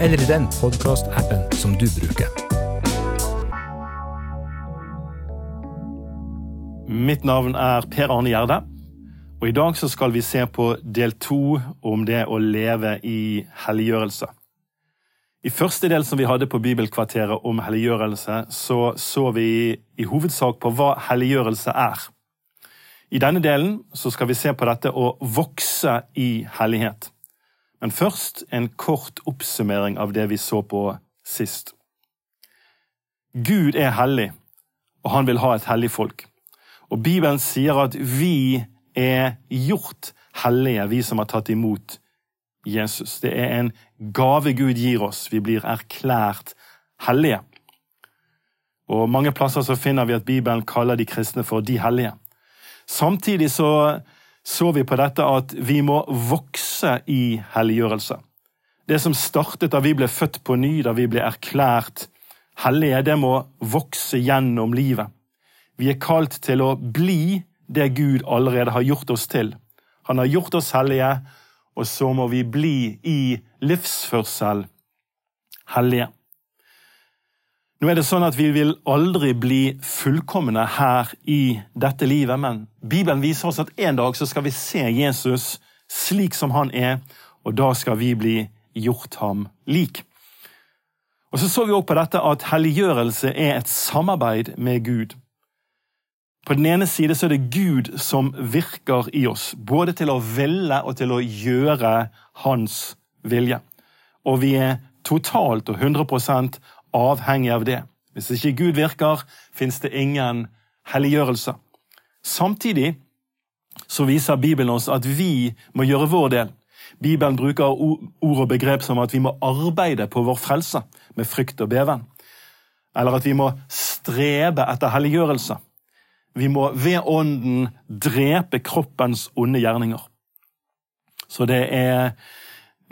eller i den podkastappen som du bruker. Mitt navn er Per Arne Gjerde, og i dag så skal vi se på del to om det å leve i helliggjørelse. I første del som vi hadde på Bibelkvarteret om helliggjørelse, så så vi i hovedsak på hva helliggjørelse er. I denne delen så skal vi se på dette å vokse i hellighet. Men først en kort oppsummering av det vi så på sist. Gud er hellig, og han vil ha et hellig folk. Og Bibelen sier at vi er gjort hellige, vi som har tatt imot Jesus. Det er en gave Gud gir oss. Vi blir erklært hellige. Og Mange plasser så finner vi at Bibelen kaller de kristne for de hellige. Samtidig så så vi på dette at vi må vokse i helliggjørelse. Det som startet da vi ble født på ny, da vi ble erklært hellige, det må vokse gjennom livet. Vi er kalt til å bli det Gud allerede har gjort oss til. Han har gjort oss hellige, og så må vi bli i livsførsel hellige. Nå er det sånn at Vi vil aldri bli fullkomne her i dette livet, men Bibelen viser oss at en dag så skal vi se Jesus slik som han er, og da skal vi bli gjort ham lik. Og Så så vi også på dette at helliggjørelse er et samarbeid med Gud. På den ene side så er det Gud som virker i oss, både til å ville og til å gjøre Hans vilje. Og vi er totalt og 100 avhengig av det. Hvis ikke Gud virker, fins det ingen helliggjørelse. Samtidig så viser Bibelen oss at vi må gjøre vår del. Bibelen bruker ord og begrep som at vi må arbeide på vår frelse med frykt og beven. Eller at vi må strebe etter helliggjørelse. Vi må ved Ånden drepe kroppens onde gjerninger. Så det er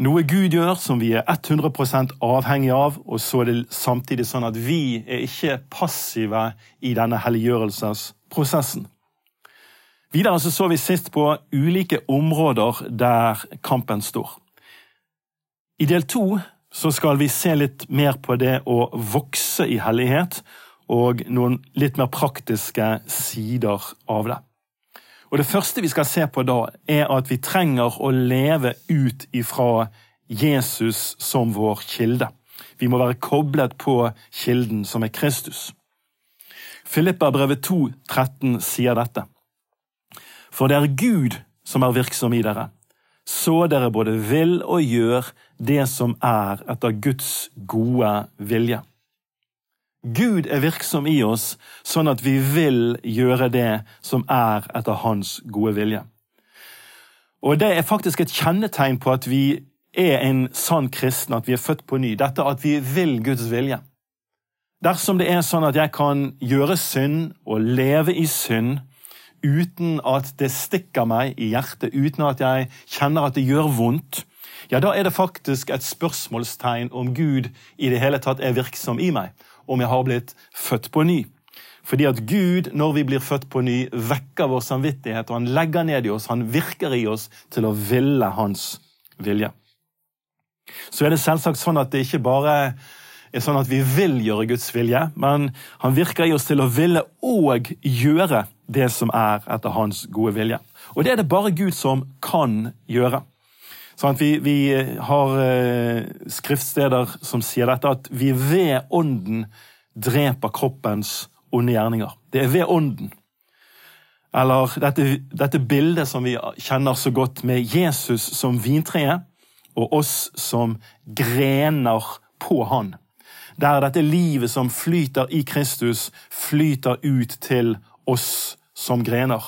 noe Gud gjør som vi er 100% avhengig av, og så er det samtidig sånn at vi er ikke passive i denne helliggjørelsesprosessen. Videre så, så vi sist på ulike områder der kampen står. I del to så skal vi se litt mer på det å vokse i hellighet, og noen litt mer praktiske sider av det. Og Det første vi skal se på da, er at vi trenger å leve ut ifra Jesus som vår kilde. Vi må være koblet på kilden, som er Kristus. Filippa brevet 2, 13 sier dette. For det er Gud som er virksom i dere, så dere både vil og gjør det som er etter Guds gode vilje. Gud er virksom i oss, sånn at vi vil gjøre det som er etter Hans gode vilje. Og Det er faktisk et kjennetegn på at vi er en sann kristen, at vi er født på ny. Dette at vi vil Guds vilje. Dersom det er sånn at jeg kan gjøre synd og leve i synd uten at det stikker meg i hjertet, uten at jeg kjenner at det gjør vondt, ja, da er det faktisk et spørsmålstegn om Gud i det hele tatt er virksom i meg om jeg har blitt født på ny. Fordi at Gud, når vi blir født på ny, vekker vår samvittighet, og han legger ned i oss, han virker i oss til å ville hans vilje. Så er det selvsagt sånn at det ikke bare er sånn at vi vil gjøre Guds vilje, men han virker i oss til å ville og gjøre det som er etter hans gode vilje. Og det er det bare Gud som kan gjøre. Sånn vi, vi, har eh, skriftsteder som sier dette, at vi ved Ånden dreper kroppens onde gjerninger. Det er ved Ånden. Eller dette, dette bildet som vi kjenner så godt med Jesus som vintreet, og oss som grener på Han. Der dette livet som flyter i Kristus, flyter ut til oss som grener.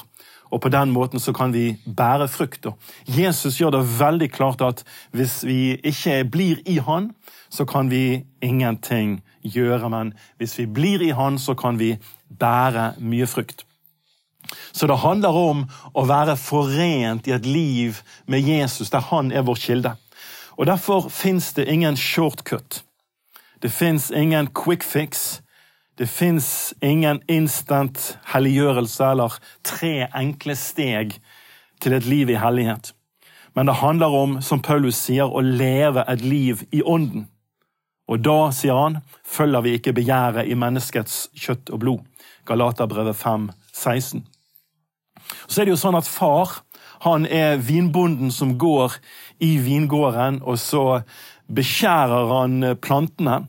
Og på den måten så kan vi bære frukt. Jesus gjør det veldig klart at hvis vi ikke blir i Han, så kan vi ingenting gjøre. Men hvis vi blir i Han, så kan vi bære mye frukt. Så det handler om å være forent i et liv med Jesus, der han er vår kilde. Og Derfor fins det ingen shortcut. Det fins ingen quick fix. Det fins ingen instant helliggjørelse eller tre enkle steg til et liv i hellighet. Men det handler om, som Paulus sier, å leve et liv i ånden. Og da, sier han, følger vi ikke begjæret i menneskets kjøtt og blod. Galaterbrevet 5, 16. Så er det jo sånn at far han er vinbonden som går i vingården, og så beskjærer han plantene.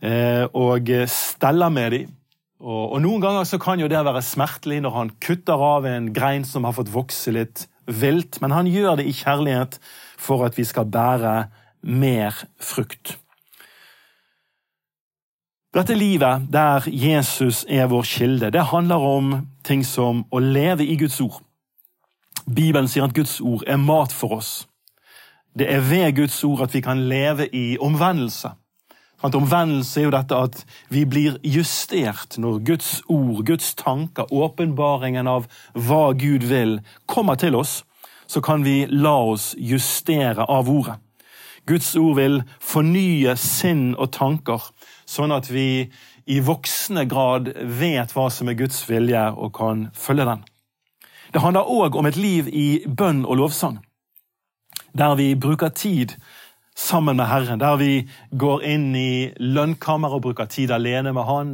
Eh, og steller med dem. Og, og, Noen ganger så kan jo det være smertelig når han kutter av en grein som har fått vokse litt vilt, men han gjør det i kjærlighet for at vi skal bære mer frukt. Dette livet der Jesus er vår kilde, det handler om ting som å leve i Guds ord. Bibelen sier at Guds ord er mat for oss. Det er ved Guds ord at vi kan leve i omvendelse. At omvendelse er jo dette at vi blir justert når Guds ord, Guds tanker, åpenbaringen av hva Gud vil, kommer til oss. Så kan vi la oss justere av ordet. Guds ord vil fornye sinn og tanker, sånn at vi i voksende grad vet hva som er Guds vilje, og kan følge den. Det handler òg om et liv i bønn og lovsang, der vi bruker tid sammen med Herren, der vi går inn i lønnkammer og bruker tid alene med Han,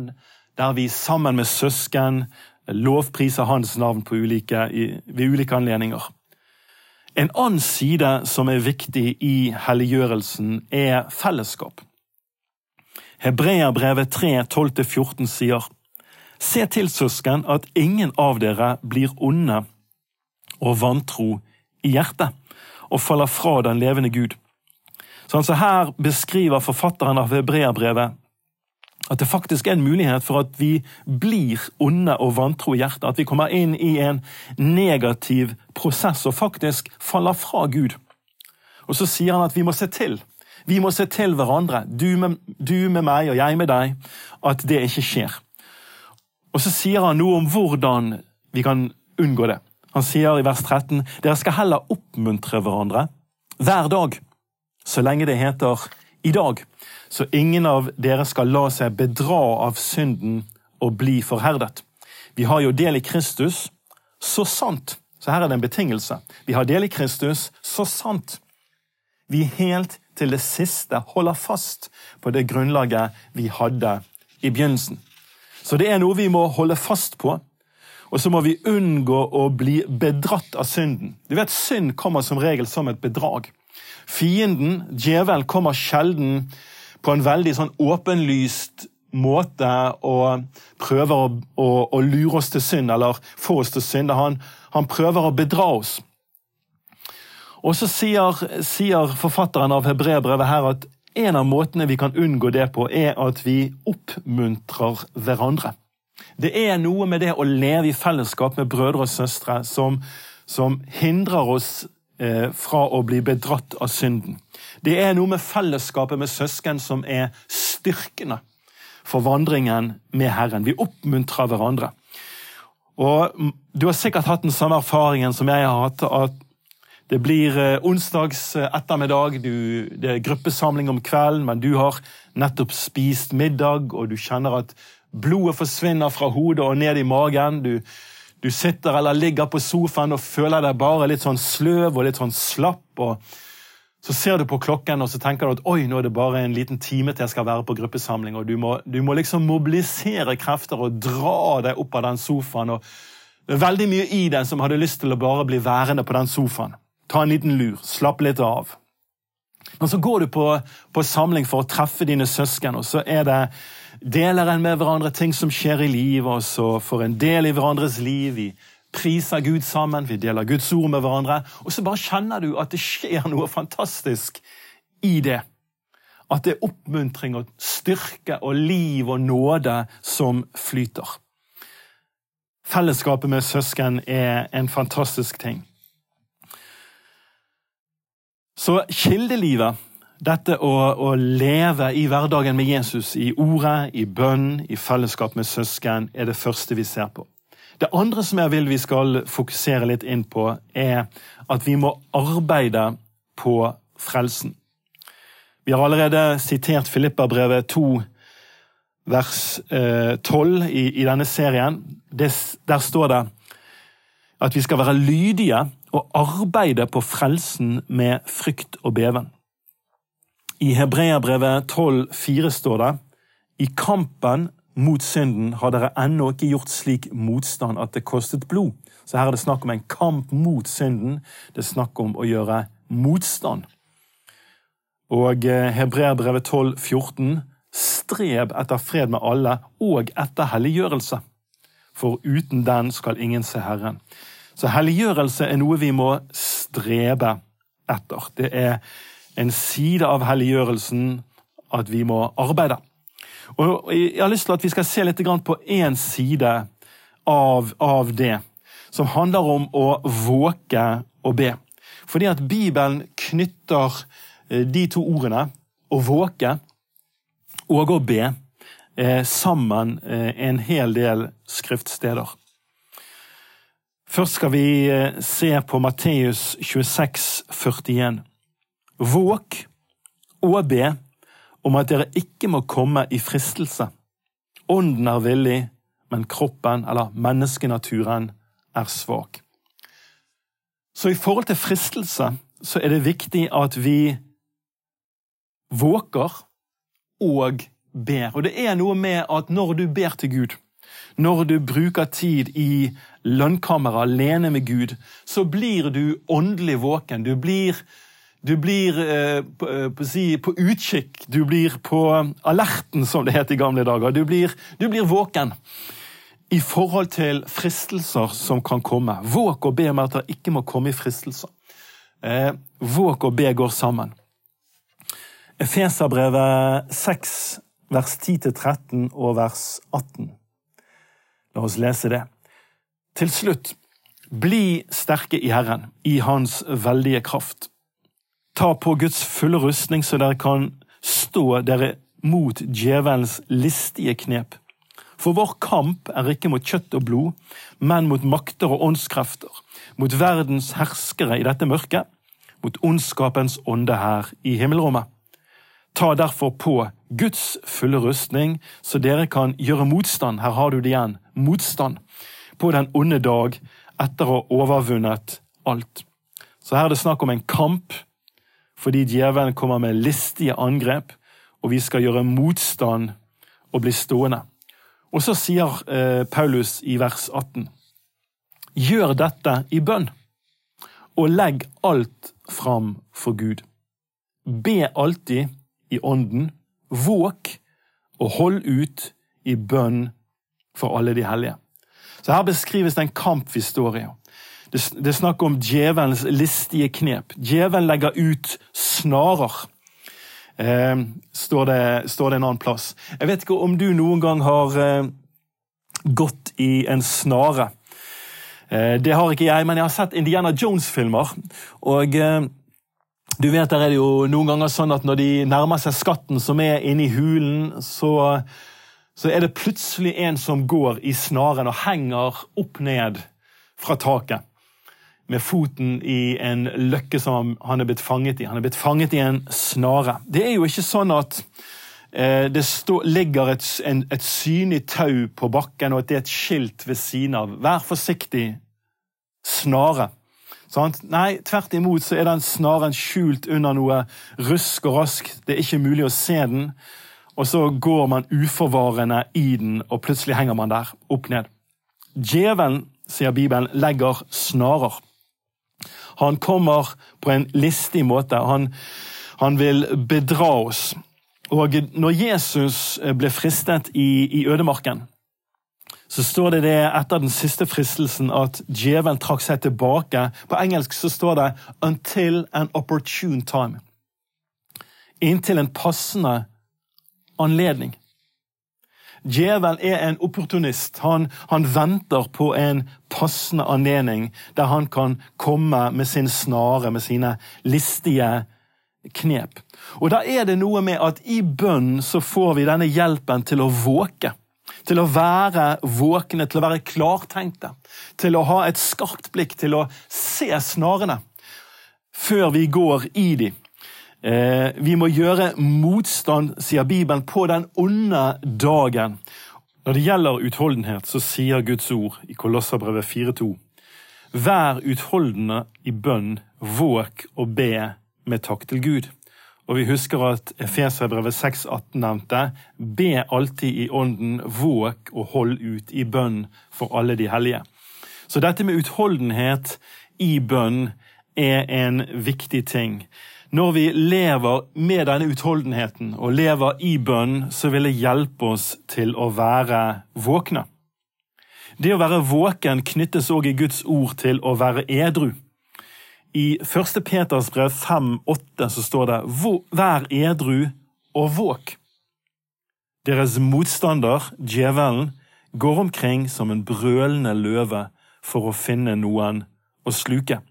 der vi sammen med søsken lovpriser Hans navn ulike, ved ulike anledninger. En annen side som er viktig i helliggjørelsen, er fellesskap. Hebreerbrevet 3, 12-14 sier Se til, søsken, at ingen av dere blir onde og vantro i hjertet og faller fra den levende Gud. Så altså Her beskriver forfatteren av Hebreabrevet at det faktisk er en mulighet for at vi blir onde og vantro i hjertet. At vi kommer inn i en negativ prosess og faktisk faller fra Gud. Og så sier han at vi må se til. Vi må se til hverandre, du med, du med meg og jeg med deg, at det ikke skjer. Og så sier han noe om hvordan vi kan unngå det. Han sier i vers 13 dere skal heller oppmuntre hverandre hver dag så lenge det heter i dag, så ingen av dere skal la seg bedra av synden og bli forherdet. Vi har jo del i Kristus, så sant. Så her er det en betingelse. Vi har del i Kristus, så sant. Vi helt til det siste holder fast på det grunnlaget vi hadde i begynnelsen. Så det er noe vi må holde fast på. Og så må vi unngå å bli bedratt av synden. Du vet, Synd kommer som regel som et bedrag. Fienden, djevel, kommer sjelden på en veldig sånn åpenlyst måte og prøver å, å, å, lure oss til synd eller få oss til synd. Han, han prøver å bedra oss. Og så sier, sier forfatteren av hebreerbrevet her at en av måtene vi kan unngå det på, er at vi oppmuntrer hverandre. Det er noe med det å leve i fellesskap med brødre og søstre som, som hindrer oss fra å bli bedratt av synden. Det er noe med fellesskapet med søsken som er styrkende for vandringen med Herren. Vi oppmuntrer hverandre. Og Du har sikkert hatt den samme erfaringen som jeg har hatt. at Det blir eh, onsdags eh, ettermiddag, du, det er gruppesamling om kvelden, men du har nettopp spist middag, og du kjenner at blodet forsvinner fra hodet og ned i magen. Du, du sitter eller ligger på sofaen og føler deg bare litt sånn sløv og litt sånn slapp. og Så ser du på klokken og så tenker du at oi, nå er det bare en liten time til jeg skal være på gruppesamling. og Du må, du må liksom mobilisere krefter og dra deg opp av den sofaen. og Det er veldig mye i deg som hadde lyst til å bare bli værende på den sofaen. Ta en liten lur, slapp litt av. Men så går du på, på samling for å treffe dine søsken, og så er det deler en med hverandre ting som skjer i livet, og så får en del i hverandres liv. Vi priser Gud sammen, vi deler Guds ord med hverandre. Og så bare kjenner du at det skjer noe fantastisk i det. At det er oppmuntring og styrke og liv og nåde som flyter. fellesskapet med søsken er en fantastisk ting. Så kildelivet, dette å, å, leve i hverdagen med Jesus, i ordet, i bønn, i fellesskap med søsken, er det første vi ser på. Det andre som jeg vil vi skal fokusere litt inn på, er at vi må arbeide på frelsen. Vi har allerede sitert Filippa-brevet 2, vers eh, 12 i, i, denne serien. Det, der står det at vi skal være lydige og arbeide på frelsen med frykt og beven. I Hebreabrevet 12,4 står det i kampen mot synden har dere ennå ikke gjort slik motstand at det kostet blod. Så her er det snakk om en kamp mot synden. Det er snakk om å gjøre motstand. Og eh, Hebreabrevet 12, 14. Streb etter fred med alle og etter helliggjørelse, for uten den skal ingen se Herren. Så helliggjørelse er noe vi må strebe etter. Det er en side av helliggjørelsen at vi må arbeide. Og Jeg har lyst til at vi skal se litt på én side av, av det, som handler om å våke og be. Fordi at Bibelen knytter eh, de to ordene, å våke og å be, eh, sammen eh, en hel del skriftsteder. Først skal vi se på Matteus 26, 41. Våk og be om at dere ikke må komme i fristelse. Ånden er villig, men kroppen, eller menneskenaturen, er svak. Så i forhold til fristelse så er det viktig at vi våker og ber. Og det er noe med at når du ber til Gud, når du bruker tid i lønnkammeret alene med Gud, så blir du åndelig våken. Du blir du blir eh, på, eh, på, på, utkikk, du blir på alerten, som det het i gamle dager. Du blir, du blir, våken i forhold til fristelser som kan komme. Våk og be om at det ikke må komme i fristelser. Eh, våk og be går sammen. Efeserbrevet 6, vers 10-13 og vers 18. La oss lese det. Til slutt, bli sterke i Herren, i Hans veldige kraft. Ta på Guds fulle rustning, så dere kan stå dere mot djevelens listige knep. For vår kamp er ikke mot kjøtt og blod, men mot makter og åndskrefter, mot verdens herskere i dette mørket, mot ondskapens ånde her i himmelrommet. Ta derfor på Guds fulle rustning, så dere kan gjøre motstand, her har du det igjen, motstand, på den onde dag etter å ha overvunnet alt. Så her er det snakk om en kamp fordi djevelen kommer med listige angrep, og vi skal gjøre motstand og bli stående. Og så sier eh, Paulus i vers 18.: Gjør dette i bønn, og legg alt fram for Gud. Be alltid i ånden, våk og hold ut i bønn for alle de hellige. Så Her beskrives det en kamp vi står i. Det, det er snakk om djevelens listige knep. Djevelen legger ut snarer. Eh, står, det, står, det, en annen plass. Jeg vet ikke om du noen gang har eh, gått i en snare. Eh, det har ikke jeg, men jeg har sett Indiana Jones-filmer. Og eh, du vet, der er det jo noen ganger sånn at når de nærmer seg skatten som er inni hulen, så, så er det plutselig en som går i snaren og henger opp ned fra taket med foten i en løkke som han er blitt fanget i. Han er blitt fanget i en snare. Det er jo ikke sånn at eh, det stå, ligger et, en, et synlig tau på bakken, og at det er et skilt ved siden av. Vær forsiktig, snare. Sant? Nei, tvert imot så er den snaren skjult under noe rusk og rask. Det er ikke mulig å se den. Og så går man uforvarende i den, og plutselig henger man der, opp ned. Djevelen, sier Bibelen, legger snarer. Han kommer på en listig måte. Han, han vil bedra oss. Og når Jesus ble fristet i, i ødemarken, så står det det etter den siste fristelsen at djevelen trakk seg tilbake. På engelsk så står det 'until an opportune time'. Inntil en passende anledning. Djevelen er en opportunist. Han, han, venter på en passende anledning der han kan komme med sin snare, med sine listige knep. Og Da er det noe med at i bønn så får vi denne hjelpen til å våke. Til å være våkne, til å være klartenkte. Til å ha et skarpt blikk, til å se snarene før vi går i dem. Eh, vi må gjøre motstand, sier Bibelen, på den onde dagen. Når det gjelder utholdenhet, så sier Guds ord i Kolosserbrevet 4,2.: Vær utholdende i bønn, våk og be med takk til Gud. Og vi husker at Efeserbrevet 6,18 nevnte Be alltid i ånden, våk og hold ut i bønn for alle de hellige. Så dette med utholdenhet i bønn er en viktig ting. Når vi lever med denne utholdenheten og lever i bønn, så vil det hjelpe oss til å være våkne. Det å være våken knyttes òg i Guds ord til å være edru. I 1. Peters brev 5,8 så står det Vær edru og våk. Deres motstander, djevelen, går omkring som en brølende løve for å finne noen å sluke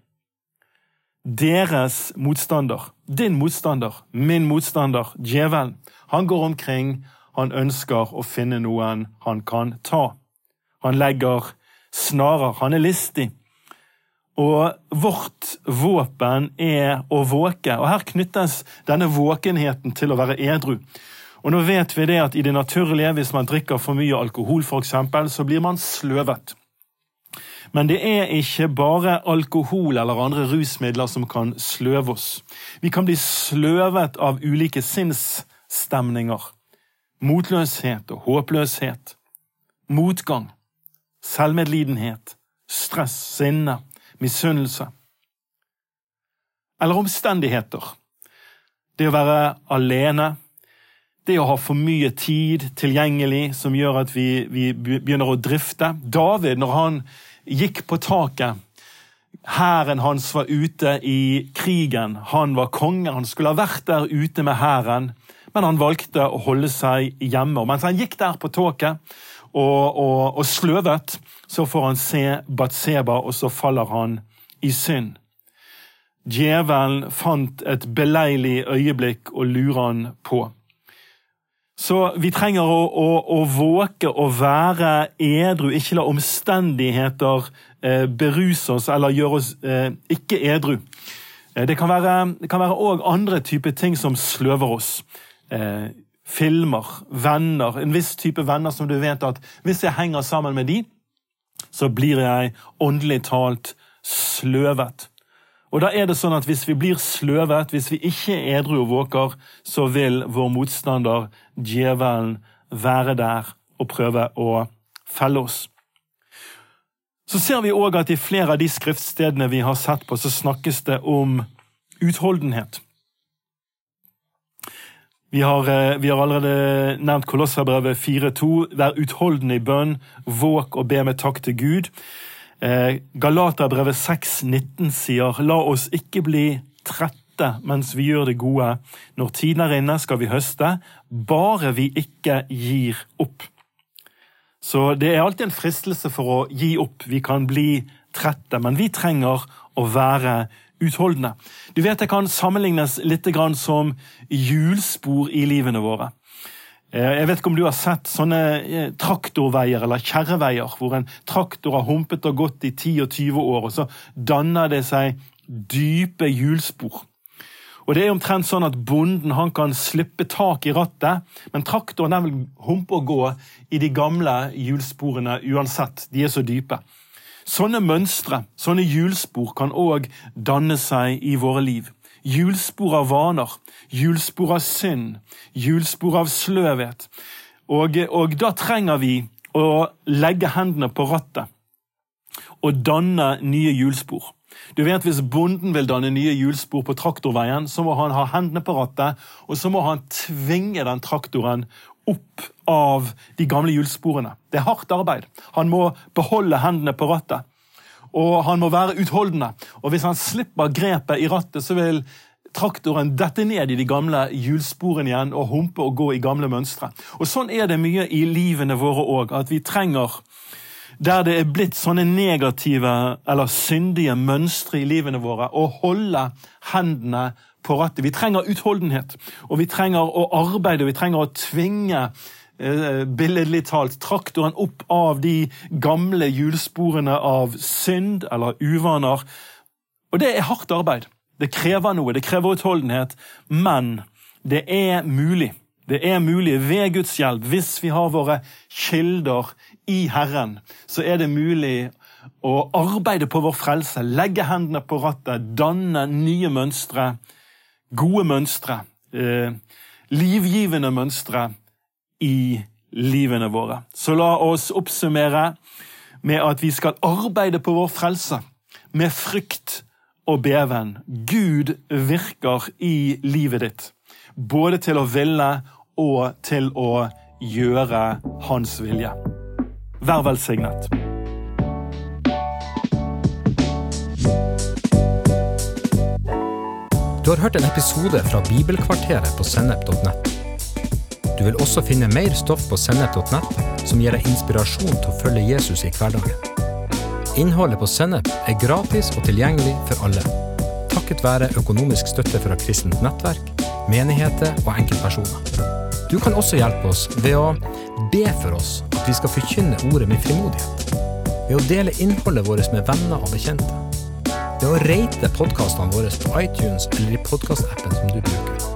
deres motstander, din motstander, min motstander, djevelen, han går omkring, han ønsker å finne noen han kan ta. Han legger snarer, han er listig. Og vårt våpen er å våke, og her knyttes denne våkenheten til å være edru. Og nå vet vi det at i det naturlige, hvis man drikker for mye alkohol f.eks., så blir man sløvet. Men det er ikke bare alkohol eller andre rusmidler som kan sløve oss. Vi kan bli sløvet av ulike sinnsstemninger. Motløshet og håpløshet. Motgang. Selvmedlidenhet. Stress, sinne, misunnelse. Eller omstendigheter. Det å være alene. Det å ha for mye tid tilgjengelig som gjør at vi, vi begynner å drifte. David, når han gikk på taket. Hæren hans var ute i krigen. Han var konge, han skulle ha vært der ute med hæren, men han valgte å holde seg hjemme. Og mens han gikk der på taket og, og, og sløvet, så får han se Batseba, og så faller han i synd. Djevelen fant et beleilig øyeblikk og lurer han på. Så vi trenger å, å, å våke å være edru, ikke la omstendigheter eh, beruse oss eller gjøre oss eh, ikke edru. Eh, det kan være òg andre typer ting som sløver oss. Eh, filmer, venner, en viss type venner som du vet at hvis jeg henger sammen med de, så blir jeg åndelig talt sløvet. Og da er det sånn at Hvis vi blir sløvet, hvis vi ikke er edru og våker, så vil vår motstander, djevelen, være der og prøve å felle oss. Så ser vi òg at i flere av de skriftstedene vi har sett på, så snakkes det om utholdenhet. Vi har, eh, vi har allerede nevnt Kolosserbrevet 4.2. Vær utholdende i bønn, våk og be med takk til Gud. Eh, Galaterbrevet 6,19 sier la oss ikke bli trette mens vi gjør det gode. Når tiden er inne, skal vi høste, bare vi ikke gir opp. Så det er alltid en fristelse for å gi opp. Vi kan bli trette, men vi trenger å være utholdende. Du vet Det kan sammenlignes litt som hjulspor i livene våre. Eh, jeg vet ikke om du har sett sånne eh, traktorveier eller kjerreveier, hvor en traktor har humpet og gått i 10 og 20 år, og så danner det seg dype hjulspor. Og det er omtrent sånn at Bonden han kan slippe tak i rattet, men traktoren den vil humpe og gå i de gamle hjulsporene uansett. De er så dype. Sånne mønstre, sånne hjulspor, kan òg danne seg i våre liv hjulspor av vaner, hjulspor av synd, hjulspor av sløvhet. Og, og da trenger vi å legge hendene på rattet og danne nye hjulspor. Du vet Hvis bonden vil danne nye hjulspor på traktorveien, så må han ha hendene på rattet, og så må han tvinge den traktoren opp av de gamle hjulsporene. Det er hardt arbeid. Han må beholde hendene på rattet og han må være utholdende. Og Hvis han slipper grepet i rattet, så vil traktoren dette ned i de gamle hjulsporene igjen og humpe og gå i gamle mønstre. Og Sånn er det mye i livene våre òg, at vi trenger der det er blitt sånne negative eller syndige mønstre i livene våre, å holde hendene på rattet. Vi trenger utholdenhet, og vi trenger å arbeide, og vi trenger å tvinge billedlig talt traktoren opp av de gamle hjulsporene av synd eller uvaner. Og det er hardt arbeid. Det krever noe, det krever utholdenhet, men det er mulig. Det er mulig ved Guds hjelp, hvis vi har våre kilder i Herren, så er det mulig å arbeide på vår frelse, legge hendene på rattet, danne nye mønstre, gode mønstre, eh, livgivende mønstre i livene våre. Så la oss oppsummere med at vi skal arbeide på vår frelse med frykt og beven. Gud virker i livet ditt, både til å ville og til å gjøre hans vilje. Vær velsignet. Du har hørt en episode fra Bibelkvarteret på sennep.nett. Du vil også finne mer stoff på sennep.nett som gir deg inspirasjon til å følge Jesus i hverdagen. Innholdet på Sennep er gratis og tilgjengelig for alle. Takket være økonomisk støtte fra kristent nettverk, menigheter og enkeltpersoner. Du kan også hjelpe oss ved å be for oss at vi skal forkynne ordet med frimodighet. Ved å dele innholdet vårt med venner og bekjente. Ved å rate podkastene våre på iTunes eller i podkastappen som du bruker.